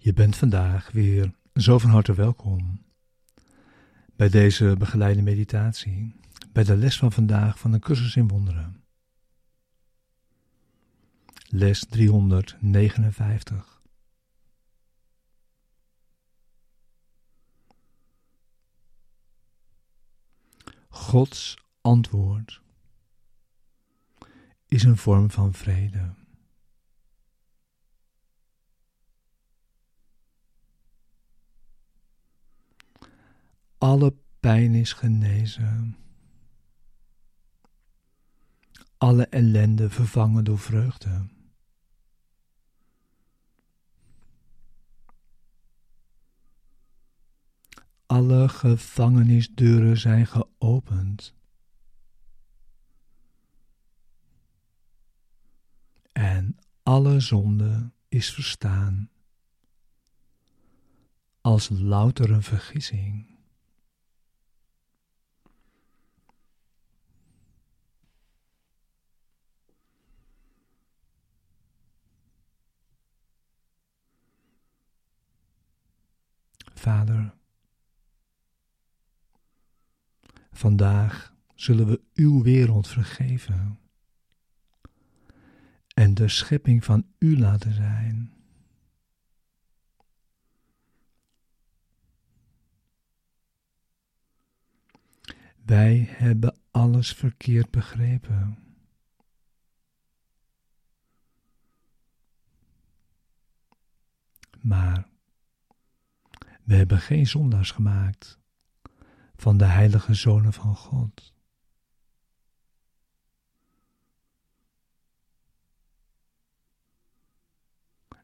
Je bent vandaag weer zo van harte welkom bij deze begeleide meditatie, bij de les van vandaag van de cursus in wonderen. Les 359. Gods antwoord is een vorm van vrede. Alle pijn is genezen. Alle ellende vervangen door vreugde. Alle gevangenisdeuren zijn geopend. En alle zonde is verstaan als louter een vergissing. Vader, vandaag zullen we uw wereld vergeven en de schepping van u laten zijn. Wij hebben alles verkeerd begrepen. Maar we hebben geen zondaars gemaakt van de heilige zonen van God.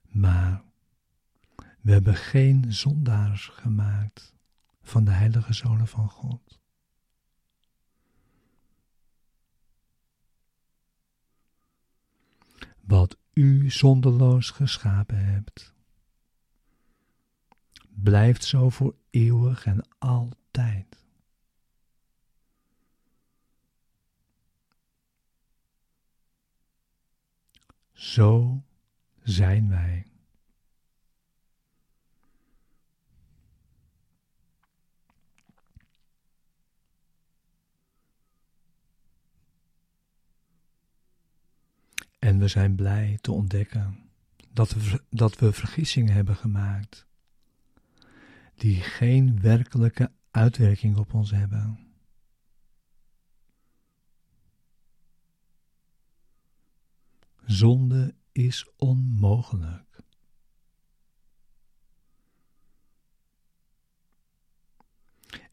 Maar we hebben geen zondaars gemaakt van de heilige zonen van God. Wat u zonderloos geschapen hebt blijft zo voor eeuwig en altijd. Zo zijn wij. En we zijn blij te ontdekken dat we, dat we vergissingen hebben gemaakt die geen werkelijke uitwerking op ons hebben. Zonde is onmogelijk.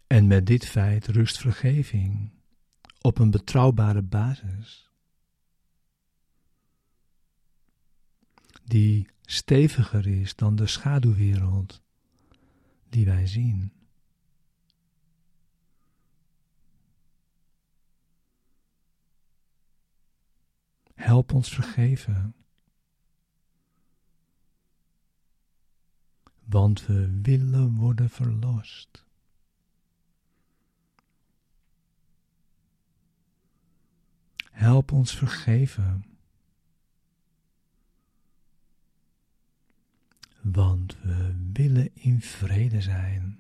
En met dit feit rust vergeving op een betrouwbare basis, die steviger is dan de schaduwwereld die wij zien. Help ons vergeven. Want we willen worden verlost. Help ons vergeven. want we willen in vrede zijn.